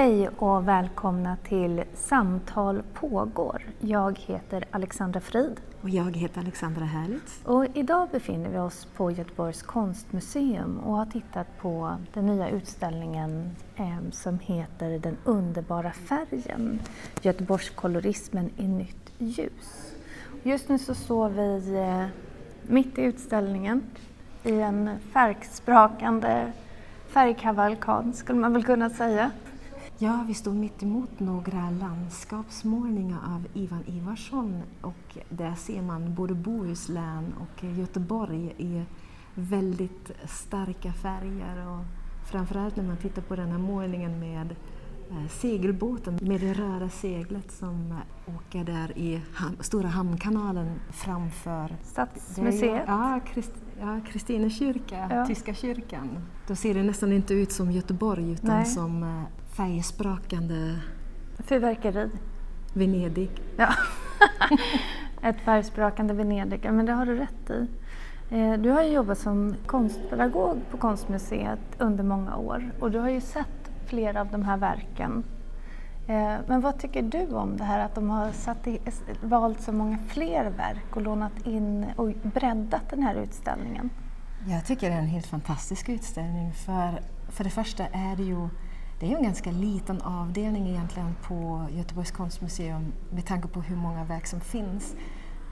Hej och välkomna till Samtal pågår. Jag heter Alexandra Frid. Och jag heter Alexandra Härlitz. Och idag befinner vi oss på Göteborgs konstmuseum och har tittat på den nya utställningen eh, som heter Den underbara färgen. Göteborgskolorismen i nytt ljus. Just nu så står vi eh, mitt i utställningen i en färgsprakande färgkavalkad skulle man väl kunna säga. Ja, vi står mitt emot några landskapsmålningar av Ivan Ivarsson och där ser man både Bohuslän och Göteborg i väldigt starka färger och framförallt när man tittar på den här målningen med eh, segelbåten med det röda seglet som åker där i ham Stora hamnkanalen framför Stadsmuseet. Ja, Christ ja, Kristine kyrka, ja. Tyska kyrkan. Då ser det nästan inte ut som Göteborg utan Nej. som eh, färgsprakande... Fyrverkeri. Venedig. Ja. Ett färgsprakande Venedig, men det har du rätt i. Eh, du har ju jobbat som konstpedagog på Konstmuseet under många år och du har ju sett flera av de här verken. Eh, men vad tycker du om det här att de har satt i, valt så många fler verk och lånat in och breddat den här utställningen? Jag tycker det är en helt fantastisk utställning för, för det första är det ju det är ju en ganska liten avdelning egentligen på Göteborgs konstmuseum med tanke på hur många verk som finns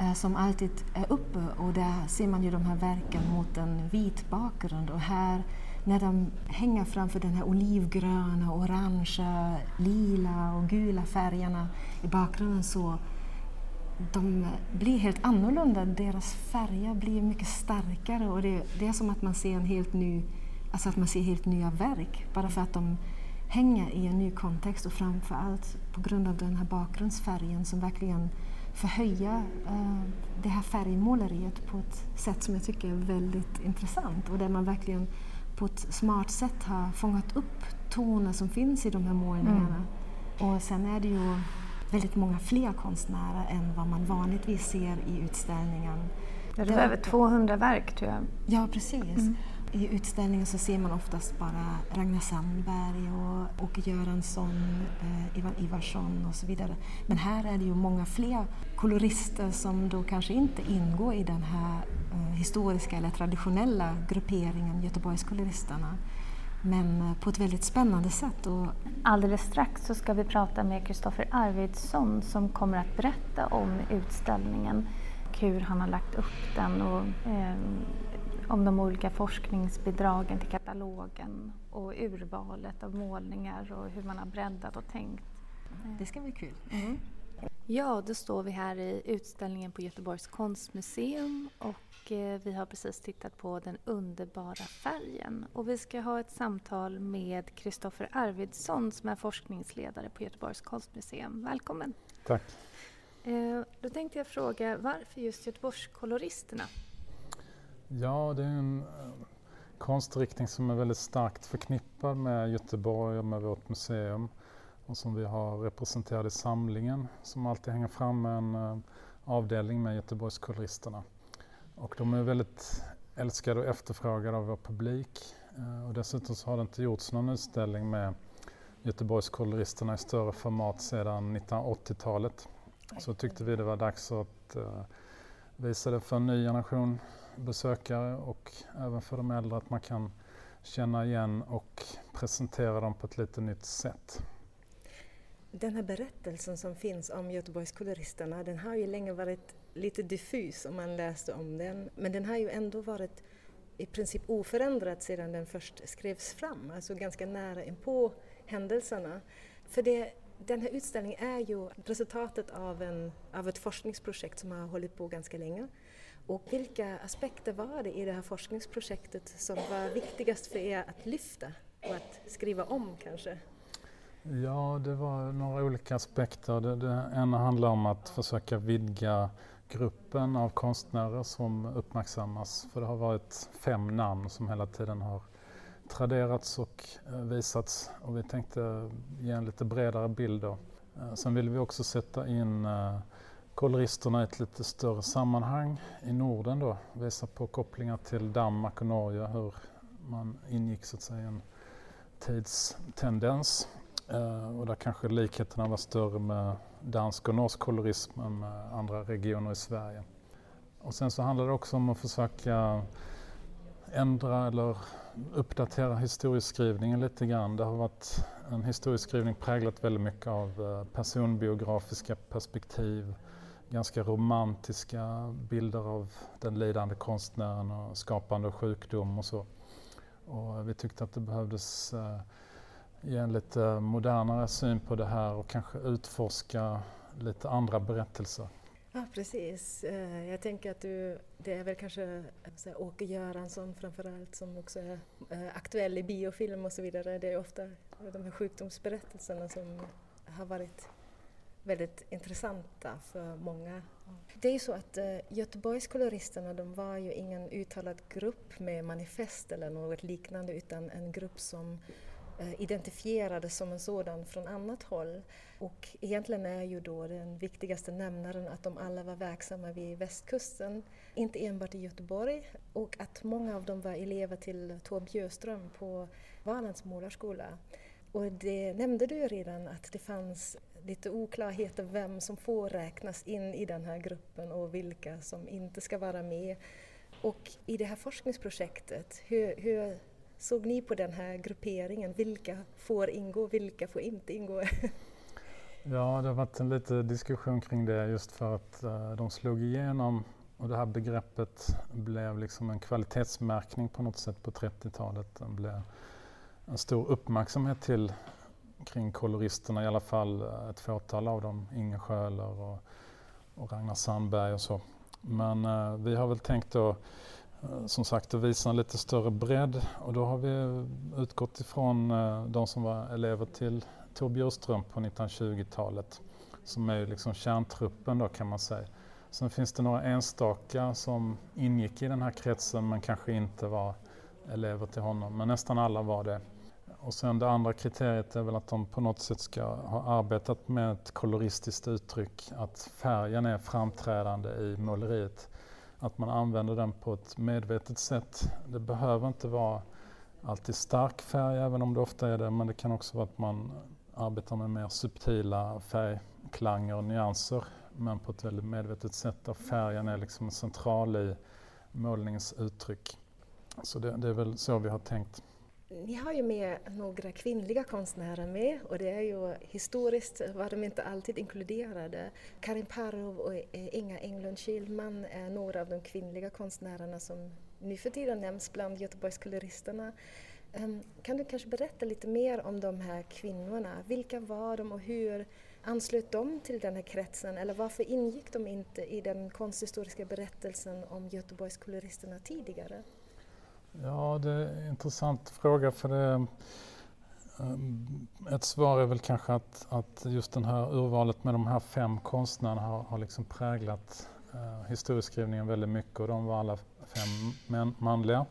eh, som alltid är uppe. Och där ser man ju de här verken mot en vit bakgrund. Och här när de hänger framför den här olivgröna, orangea, lila och gula färgerna i bakgrunden så de blir helt annorlunda. Deras färger blir mycket starkare. Och det, det är som att man ser en helt ny, alltså att man ser helt nya verk. Bara för att de hänga i en ny kontext och framför allt på grund av den här bakgrundsfärgen som verkligen förhöjer uh, det här färgmåleriet på ett sätt som jag tycker är väldigt intressant och där man verkligen på ett smart sätt har fångat upp toner som finns i de här målningarna. Mm. Och sen är det ju väldigt många fler konstnärer än vad man vanligtvis ser i utställningen. Ja, det var över 200 verk tror jag. Ja, precis. Mm. I utställningen så ser man oftast bara Ragnar Sandberg och Åke Göransson, eh, Ivan Ivarsson och så vidare. Men här är det ju många fler kolorister som då kanske inte ingår i den här eh, historiska eller traditionella grupperingen Göteborgskoloristerna. Men eh, på ett väldigt spännande sätt. Och Alldeles strax så ska vi prata med Kristoffer Arvidsson som kommer att berätta om utställningen, hur han har lagt upp den och eh, om de olika forskningsbidragen till katalogen och urvalet av målningar och hur man har breddat och tänkt. Det ska bli kul. Mm. Ja, då står vi här i utställningen på Göteborgs konstmuseum och eh, vi har precis tittat på den underbara färgen. Och vi ska ha ett samtal med Kristoffer Arvidsson som är forskningsledare på Göteborgs konstmuseum. Välkommen! Tack! Eh, då tänkte jag fråga, varför just Göteborgskoloristerna? Ja, det är en eh, konstriktning som är väldigt starkt förknippad med Göteborg och med vårt museum och som vi har representerat i samlingen som alltid hänger fram med en uh, avdelning med Göteborgskoloristerna. Och de är väldigt älskade och efterfrågade av vår publik uh, och dessutom så har det inte gjorts någon utställning med Göteborgskoloristerna i större format sedan 1980-talet. Så tyckte vi det var dags att visa det för en ny generation besökare och även för de äldre att man kan känna igen och presentera dem på ett lite nytt sätt. Den här berättelsen som finns om Göteborgskoloristerna den har ju länge varit lite diffus om man läste om den men den har ju ändå varit i princip oförändrad sedan den först skrevs fram, alltså ganska nära inpå händelserna. För det, den här utställningen är ju resultatet av, en, av ett forskningsprojekt som har hållit på ganska länge och vilka aspekter var det i det här forskningsprojektet som var viktigast för er att lyfta och att skriva om kanske? Ja, det var några olika aspekter. Det, det ena handlar om att försöka vidga gruppen av konstnärer som uppmärksammas. För det har varit fem namn som hela tiden har traderats och eh, visats och vi tänkte ge en lite bredare bild då. Eh, sen vill vi också sätta in eh, koloristerna i ett lite större sammanhang i Norden då, visa på kopplingar till Danmark och Norge, hur man ingick så att säga en tidstendens eh, och där kanske likheterna var större med dansk och norsk kolorism än med andra regioner i Sverige. Och sen så handlar det också om att försöka ändra eller uppdatera historieskrivningen lite grann. Det har varit en historieskrivning präglat väldigt mycket av eh, personbiografiska perspektiv, ganska romantiska bilder av den lidande konstnären och skapande och sjukdom och så. Och vi tyckte att det behövdes eh, ge en lite modernare syn på det här och kanske utforska lite andra berättelser. Ja, precis. Eh, jag tänker att du, det är väl kanske så här, Åke Göransson framförallt som också är eh, aktuell i biofilm och så vidare. Det är ofta de här sjukdomsberättelserna som har varit väldigt intressanta för många. Det är ju så att eh, Göteborgskoloristerna de var ju ingen uttalad grupp med manifest eller något liknande utan en grupp som Eh, identifierades som en sådan från annat håll. Och egentligen är ju då den viktigaste nämnaren att de alla var verksamma vid västkusten, inte enbart i Göteborg, och att många av dem var elever till Tor Björström på Valands målarskola. Och det nämnde du redan att det fanns lite oklarheter vem som får räknas in i den här gruppen och vilka som inte ska vara med. Och i det här forskningsprojektet, hur, hur såg ni på den här grupperingen? Vilka får ingå, vilka får inte ingå? ja, det har varit en lite diskussion kring det just för att uh, de slog igenom och det här begreppet blev liksom en kvalitetsmärkning på något sätt på 30-talet. Det blev en stor uppmärksamhet till kring koloristerna, i alla fall eh, ett fåtal av dem, Inge Sjöler och, och Ragnar Sandberg och så. Men eh, vi har väl tänkt då Eh, som sagt att visa en lite större bredd och då har vi eh, utgått ifrån eh, de som var elever till Tor Bjurström på 1920-talet som är liksom kärntruppen då kan man säga. Sen finns det några enstaka som ingick i den här kretsen men kanske inte var elever till honom, men nästan alla var det. Och sen det andra kriteriet är väl att de på något sätt ska ha arbetat med ett koloristiskt uttryck, att färgen är framträdande i måleriet att man använder den på ett medvetet sätt. Det behöver inte vara alltid stark färg, även om det ofta är det, men det kan också vara att man arbetar med mer subtila färgklanger och nyanser, men på ett väldigt medvetet sätt där färgen är liksom central i målningens uttryck. Så det, det är väl så vi har tänkt. Ni har ju med några kvinnliga konstnärer med och det är ju historiskt var de inte alltid inkluderade. Karin Parov och eh, Inga Englund Kilman är några av de kvinnliga konstnärerna som nu för tiden nämns bland Göteborgskoloristerna. Ehm, kan du kanske berätta lite mer om de här kvinnorna? Vilka var de och hur anslöt de till den här kretsen eller varför ingick de inte i den konsthistoriska berättelsen om Göteborgskoloristerna tidigare? Ja, det är en intressant fråga för det eh, ett svar är väl kanske att, att just det här urvalet med de här fem konstnärerna har, har liksom präglat eh, historieskrivningen väldigt mycket och de var alla fem män, manliga.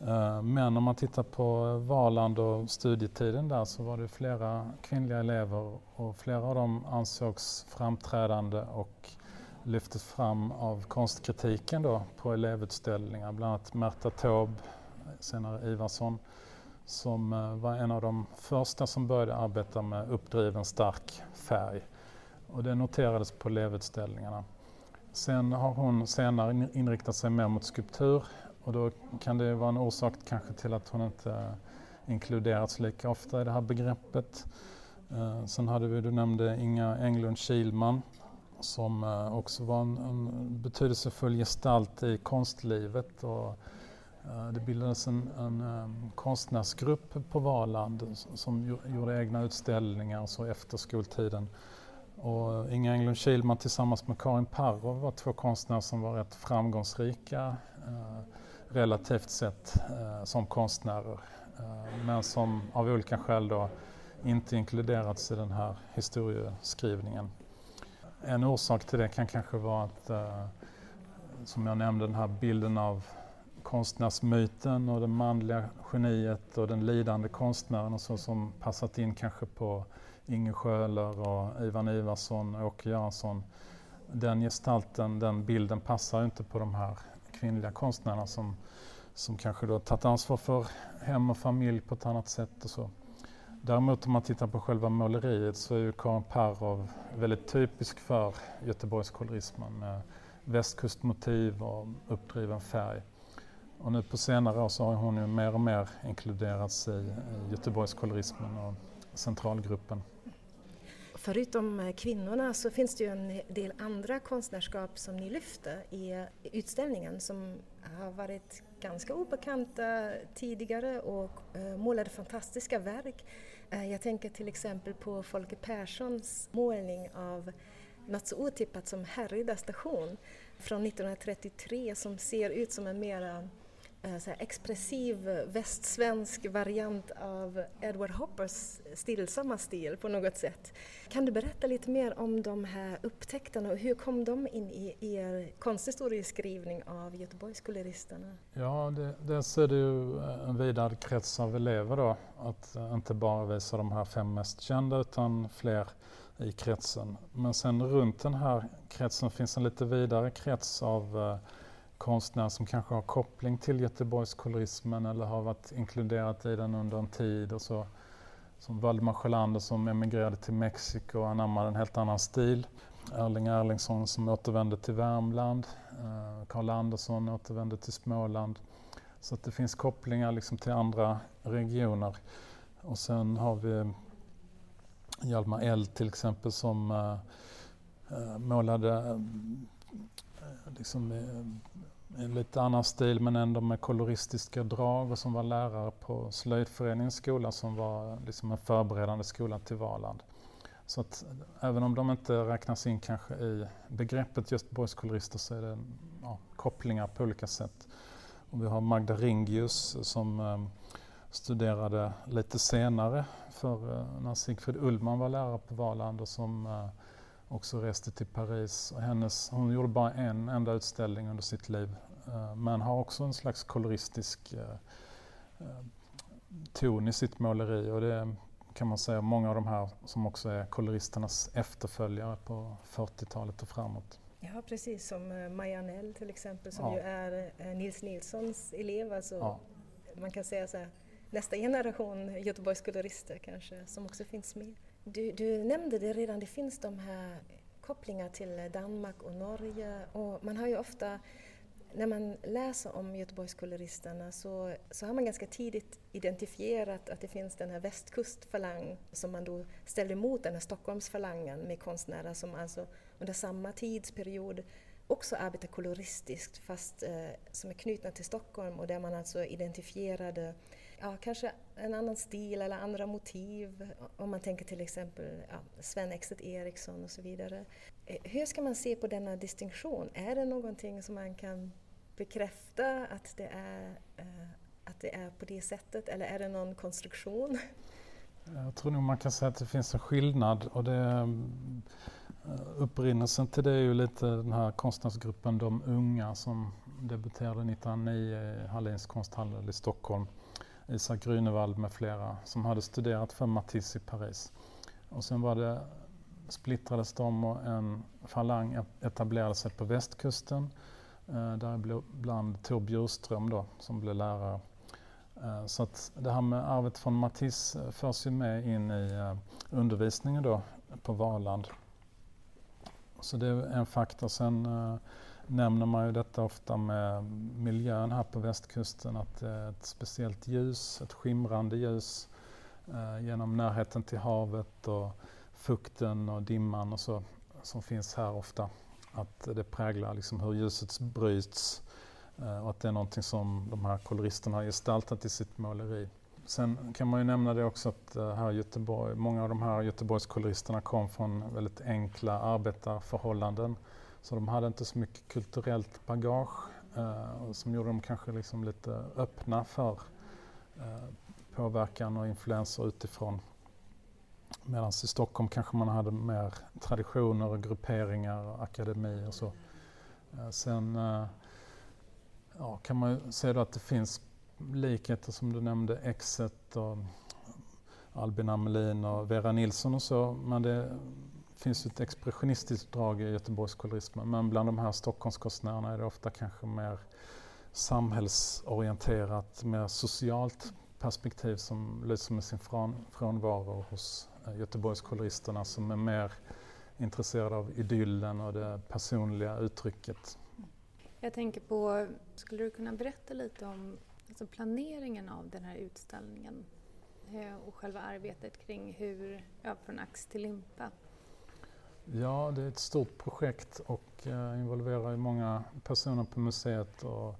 Eh, men om man tittar på Valand och studietiden där så var det flera kvinnliga elever och flera av dem ansågs framträdande och lyftes fram av konstkritiken då på elevutställningar, bland annat Märta Taube, senare Ivarsson, som eh, var en av de första som började arbeta med uppdriven stark färg. Och det noterades på elevutställningarna. Sen har hon senare inriktat sig mer mot skulptur och då kan det vara en orsak kanske till att hon inte eh, inkluderats lika ofta i det här begreppet. Eh, sen hade vi, du nämnde Inga Englund Kilman som eh, också var en, en betydelsefull gestalt i konstlivet. Och, eh, det bildades en, en eh, konstnärsgrupp på Valand som gjorde egna utställningar så efter skoltiden. Och Inga Englund Kilman tillsammans med Karin Parov var två konstnärer som var rätt framgångsrika relativt sett som konstnärer. men som av olika skäl då inte inkluderats i den här historieskrivningen. En orsak till det kan kanske vara att, eh, som jag nämnde, den här bilden av konstnärsmyten och det manliga geniet och den lidande konstnären och så som passat in kanske på Inge Schöler och Ivan Ivarsson och Åke Göransson. Den gestalten, den bilden passar inte på de här kvinnliga konstnärerna som, som kanske då tagit ansvar för hem och familj på ett annat sätt och så. Däremot om man tittar på själva måleriet så är ju Karin Parov väldigt typisk för Göteborgskolorismen med västkustmotiv och uppdriven färg. Och nu på senare år så har hon ju mer och mer inkluderats i Göteborgskolorismen och centralgruppen. Förutom eh, kvinnorna så finns det ju en del andra konstnärskap som ni lyfter i utställningen som har varit ganska obekanta tidigare och eh, målade fantastiska verk. Eh, jag tänker till exempel på Folke Perssons målning av något så otippat som Härryda station från 1933 som ser ut som en mera Eh, så expressiv västsvensk variant av Edward Hoppers stillsamma stil på något sätt. Kan du berätta lite mer om de här upptäckterna och hur kom de in i er konsthistorieskrivning av Göteborgskoleristerna? Ja, det, dels är det ju eh, en vidare krets av elever då, att eh, inte bara visa de här fem mest kända utan fler i kretsen. Men sen runt den här kretsen finns en lite vidare krets av konstnär som kanske har koppling till Göteborgskolorismen eller har varit inkluderat i den under en tid och så. Som Valdemar Sjölander som emigrerade till Mexiko och anammade en helt annan stil. Erling Erlingsson som återvände till Värmland. Eh, Karl Andersson återvände till Småland. Så att det finns kopplingar liksom till andra regioner. Och sen har vi Hjalmar Eld till exempel som eh, eh, målade liksom, eh, en lite annan stil men ändå med koloristiska drag och som var lärare på Slöjdföreningens skola som var liksom en förberedande skola till Valand. Så att även om de inte räknas in kanske i begreppet Göteborgskolorister så är det ja, kopplingar på olika sätt. Och vi har Magda Ringius som eh, studerade lite senare för eh, när Sigfrid Ullman var lärare på Valand och som eh, också reste till Paris. Och hennes, hon gjorde bara en enda utställning under sitt liv Eh, men har också en slags koloristisk eh, ton i sitt måleri och det kan man säga många av de här som också är koloristernas efterföljare på 40-talet och framåt. Ja precis, som Marianne till exempel som ja. ju är Nils Nilssons elev. Alltså, ja. Man kan säga så här, nästa generation Göteborgskolorister kanske som också finns med. Du, du nämnde det redan, det finns de här kopplingar till Danmark och Norge. Och man har ju ofta när man läser om Göteborgskoloristerna så, så har man ganska tidigt identifierat att det finns den här västkustfalang som man då ställer emot den här Stockholmsfalangen med konstnärer som alltså under samma tidsperiod också arbetar koloristiskt fast eh, som är knutna till Stockholm och där man alltså identifierade ja, kanske en annan stil eller andra motiv. Om man tänker till exempel ja, Sven Exet Eriksson och så vidare. Eh, hur ska man se på denna distinktion? Är det någonting som man kan bekräfta att det är, eh, att det är på det sättet eller är det någon konstruktion? Jag tror nog man kan säga att det finns en skillnad och det eh, upprinnelsen till det är ju lite den här konstnärsgruppen De unga som debuterade 1909 i Hallins konsthandel i Stockholm. Isak Grünewald med flera som hade studerat för Matisse i Paris. Och sen var det, splittrades de och en falang e- etablerade sig på västkusten Eh, Däribland Tor Bjurström då, som blev lärare. Eh, så att det här med arvet från Matisse eh, förs ju med in i eh, undervisningen då på Valand. Så det är en faktor. Sen eh, nämner man ju detta ofta med miljön här på västkusten, att det är ett speciellt ljus, ett skimrande ljus eh, genom närheten till havet och fukten och dimman och så som finns här ofta att det präglar liksom hur ljuset bryts eh, och att det är någonting som de här koloristerna har gestaltat i sitt måleri. Sen kan man ju nämna det också att eh, här i Göteborg, många av de här Göteborgskoloristerna kom från väldigt enkla arbetarförhållanden. Så de hade inte så mycket kulturellt bagage eh, som gjorde dem kanske liksom lite öppna för eh, påverkan och influenser utifrån. Medan i Stockholm kanske man hade mer traditioner, och grupperingar, och akademi och så. Eh, sen eh, ja, kan man ju säga att det finns likheter som du nämnde, Exet och Albin Amelin och Vera Nilsson och så. Men det finns ett expressionistiskt drag i Göteborgskolorismen. Men bland de här Stockholmskonstnärerna är det ofta kanske mer samhällsorienterat, mer socialt perspektiv som lyser med sin frånvaro hos eh, Göteborgskoloristerna som är mer intresserade av idyllen och det personliga uttrycket. Jag tänker på, skulle du kunna berätta lite om alltså planeringen av den här utställningen eh, och själva arbetet kring hur, ja, från ax till limpa? Ja, det är ett stort projekt och eh, involverar involverar många personer på museet. Och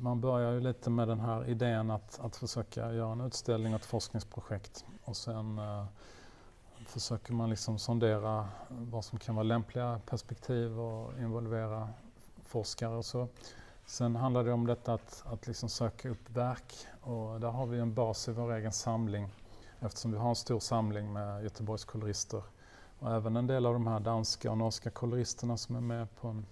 man börjar ju lite med den här idén att, att försöka göra en utställning och ett forskningsprojekt och sen eh, försöker man liksom sondera vad som kan vara lämpliga perspektiv och involvera forskare och så. Sen handlar det om detta att, att liksom söka upp verk och där har vi en bas i vår egen samling eftersom vi har en stor samling med Göteborgs kolorister och även en del av de här danska och norska koloristerna som är med på en.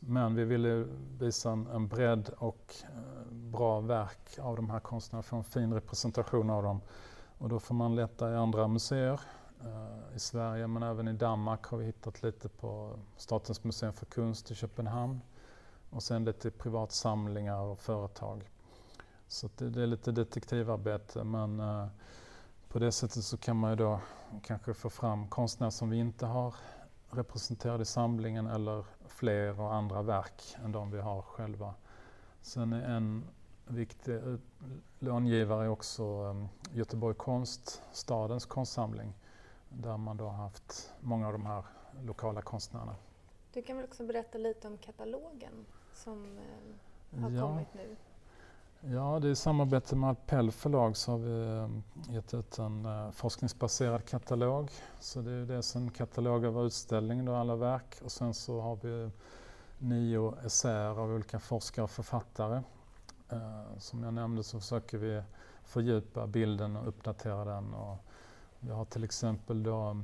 Men vi ville visa en, en bredd och eh, bra verk av de här konstnärerna, få en fin representation av dem. Och då får man leta i andra museer eh, i Sverige men även i Danmark har vi hittat lite på Statens museum för konst i Köpenhamn och sen lite privatsamlingar och företag. Så det, är lite detektivarbete men eh, på det sättet så kan man ju då kanske få fram konstnärer som vi inte har representerade i samlingen eller fler och andra verk än de vi har själva. Sen är en viktig långivare också um, Göteborg Konst, stadens konstsamling, där man då har haft många av de här lokala konstnärerna. Du kan väl också berätta lite om katalogen som eh, har ja. kommit nu? Ja, det är i samarbete med Alpell förlag så har vi eh, gett ut en eh, forskningsbaserad katalog. Så det är dels en katalog över utställningen och alla verk och sen så har vi nio essäer av olika forskare och författare. Eh, som jag nämnde så försöker vi fördjupa bilden och uppdatera den. Och vi har till exempel då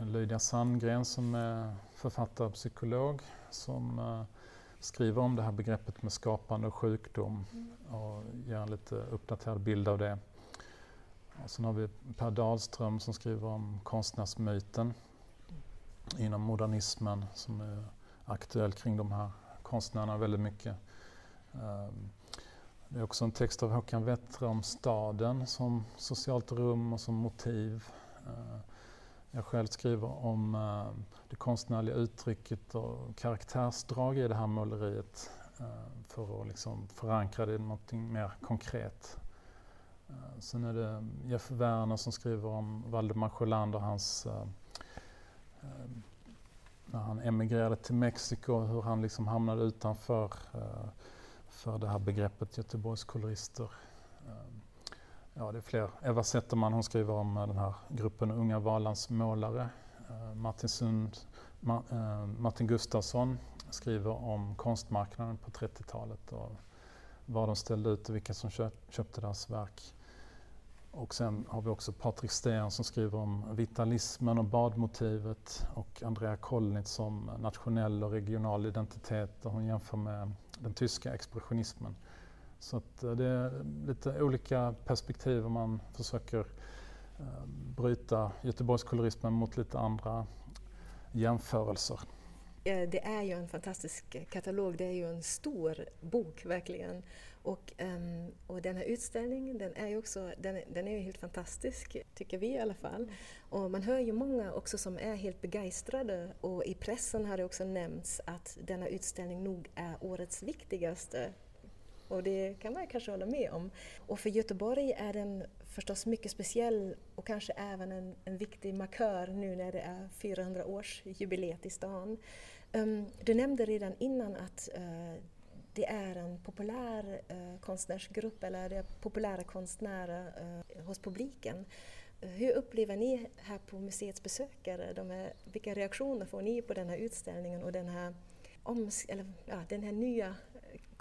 Lydia Sandgren som är författare och psykolog som skriver om det här begreppet med skapande och sjukdom och ger en lite uppdaterad bild av det. Och sen har vi Per Dahlström som skriver om konstnärsmyten inom modernismen som är aktuell kring de här konstnärerna väldigt mycket. Ehm, det är också en text av Håkan Wettre om staden som socialt rum och som motiv. Jag själv skriver om eh, det konstnärliga uttrycket och karaktärsdrag i det här måleriet eh, för att liksom förankra det i något mer konkret. Eh, sen är det Jeff Werner som skriver om Valdemar Sjölander, hans när han emigrerade till Mexiko, hur han liksom hamnade utanför för det här begreppet Göteborgskolorister ja, det är fler. Eva Zetterman hon skriver om eh, den här gruppen Unga Valans målare. Eh, Martin, Sund, Ma, eh, Martin Gustafsson skriver om konstmarknaden på 30-talet och vad de ställde ut och vilka som köpte deras verk. Och sen har vi också Patrik Sten som skriver om vitalismen och badmotivet och Andrea Kollnitz om nationell och regional identitet och hon jämför med den tyska expressionismen. Så att eh, det är lite olika perspektiv om man försöker eh, bryta Göteborgskolorismen mot lite andra jämförelser. Eh, det är ju en fantastisk katalog, det är ju en stor bok verkligen. Och, ehm, och den här utställningen den är ju också den, den är helt fantastisk, tycker vi i alla fall. Och man hör ju många också som är helt begeistrade och i pressen har det också nämnts att denna utställning nog är årets viktigaste och det kan man kanske hålla med om. Och för Göteborg är den förstås mycket speciell och kanske även en, en viktig markör nu när det är 400 års jubileet i stan. Um, du nämnde redan innan att uh, det är en populär uh, konstnärsgrupp eller det är populära konstnärer uh, hos publiken. Hur upplever ni här på museets besökare, de här, vilka reaktioner får ni på den här utställningen och den här, oms eller, ja, den här nya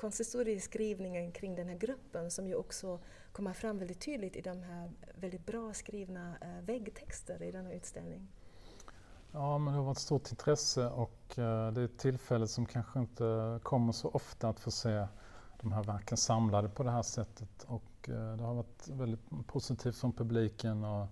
konsthistorieskrivningen kring den här gruppen som ju också kommer fram väldigt tydligt i de här väldigt bra skrivna eh, väggtexter i här utställningen. Ja, men det har varit stort intresse och eh, det är ett tillfälle som kanske inte kommer så ofta att få se de här verken samlade på det här sättet. Och eh, det har varit väldigt positivt från publiken och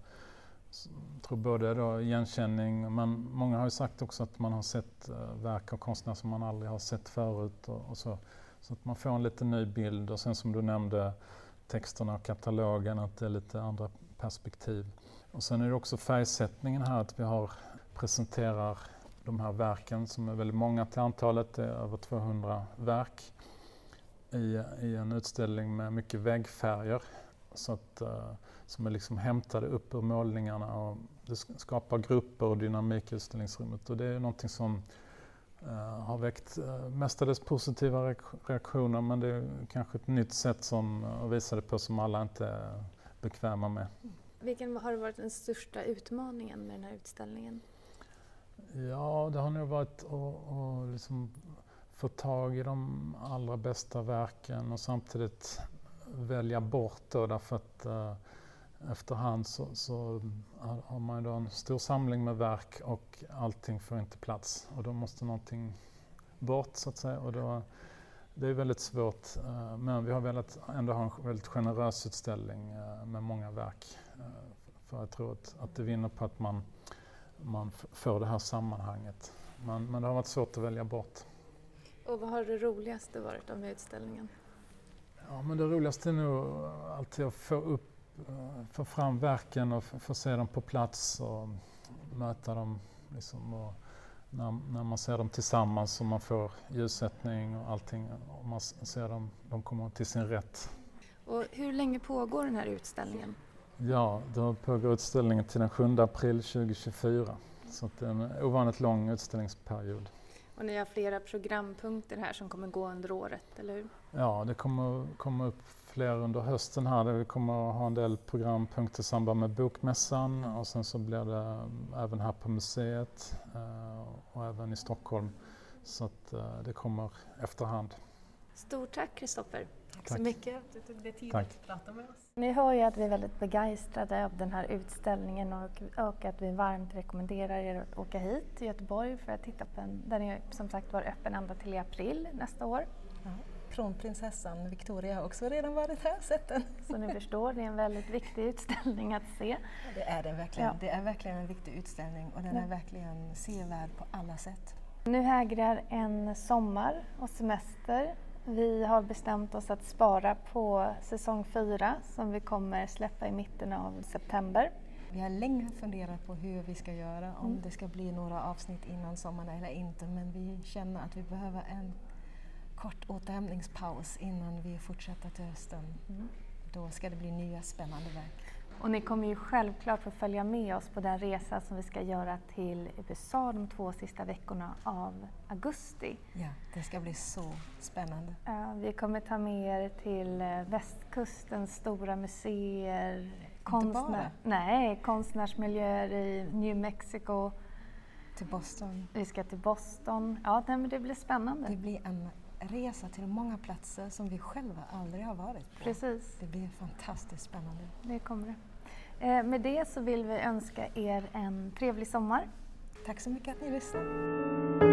jag tror både då igenkänning, men många har ju sagt också att man har sett eh, verk av konstnärer som man aldrig har sett förut och, och, så. Så att man får en lite ny bild och sen som du nämnde texterna och katalogen, att det är lite andra perspektiv. Och sen är det också färgsättningen här, att vi har, presenterar de här verken som är väldigt många till antalet, det är över 200 verk i, i en utställning med mycket väggfärger så att, uh, som är liksom hämtade upp ur målningarna. Och det skapar grupper och dynamik i utställningsrummet och det är någonting som har väckt uh, mestadels positiva reaktioner men det är kanske ett nytt sätt som, att visa det på som alla inte är bekväma med. Vilken har varit den största utmaningen med den här utställningen? Ja, det har nog varit att liksom få tag i de allra bästa verken och samtidigt välja bort då därför att efterhand så, så, har man då en stor samling med verk och allting får inte plats och då måste någonting bort så att säga. Och då, det är väldigt svårt uh, men vi har velat ändå ha en väldigt generös utställning uh, med många verk. för jag tror att, att det vinner på att man, man får det här sammanhanget. Men, men det har varit svårt att välja bort. Och vad har det roligaste varit om utställningen? Ja, men det roligaste är nog alltid att få, upp, eh, få fram verken och få se dem på plats och möta dem. Liksom och när, när man ser dem tillsammans och man får ljussättning och allting och man ser dem, de kommer till sin rätt. Och hur länge pågår den här utställningen? Ja, då pågår utställningen till den 7 april 2024 så det är en ovanligt lång utställningsperiod. Och ni har flera programpunkter här som kommer gå under året, eller hur? Ja, det kommer komma upp fler under hösten här. Vi kommer att ha en del programpunkter i samband med Bokmässan och sen så blir det även här på museet eh, och även i Stockholm. Så att eh, det kommer efterhand. Stort tack Kristoffer. Tack, tack så mycket att du tog dig tid tack. att prata med oss. Ni hör ju att vi är väldigt begeistrade av den här utställningen och, och att vi varmt rekommenderar er att åka hit till Göteborg för att titta på den. Den är som sagt var öppen ända till i april nästa år. Ja. Kronprinsessan Victoria har också redan varit här och sett den. Så ni förstår, det är en väldigt viktig utställning att se. Ja, det är det verkligen. Ja. Det är verkligen en viktig utställning och den är verkligen sevärd på alla sätt. Nu hägrar en sommar och semester vi har bestämt oss att spara på säsong 4 som vi kommer släppa i mitten av september. Vi har länge funderat på hur vi ska göra, om mm. det ska bli några avsnitt innan sommaren eller inte, men vi känner att vi behöver en kort återhämtningspaus innan vi fortsätter till hösten. Mm. Då ska det bli nya spännande verk. Och ni kommer ju självklart få följa med oss på den resa som vi ska göra till USA de två sista veckorna av augusti. Ja, det ska bli så spännande. Uh, vi kommer ta med er till uh, västkustens stora museer, konstnär nej, konstnärsmiljöer i New Mexico. Till Boston. Vi ska till Boston. Ja, men det blir spännande. Det blir en resa till många platser som vi själva aldrig har varit på. Precis. Det blir fantastiskt spännande. Det kommer det. Eh, med det så vill vi önska er en trevlig sommar. Tack så mycket att ni lyssnade.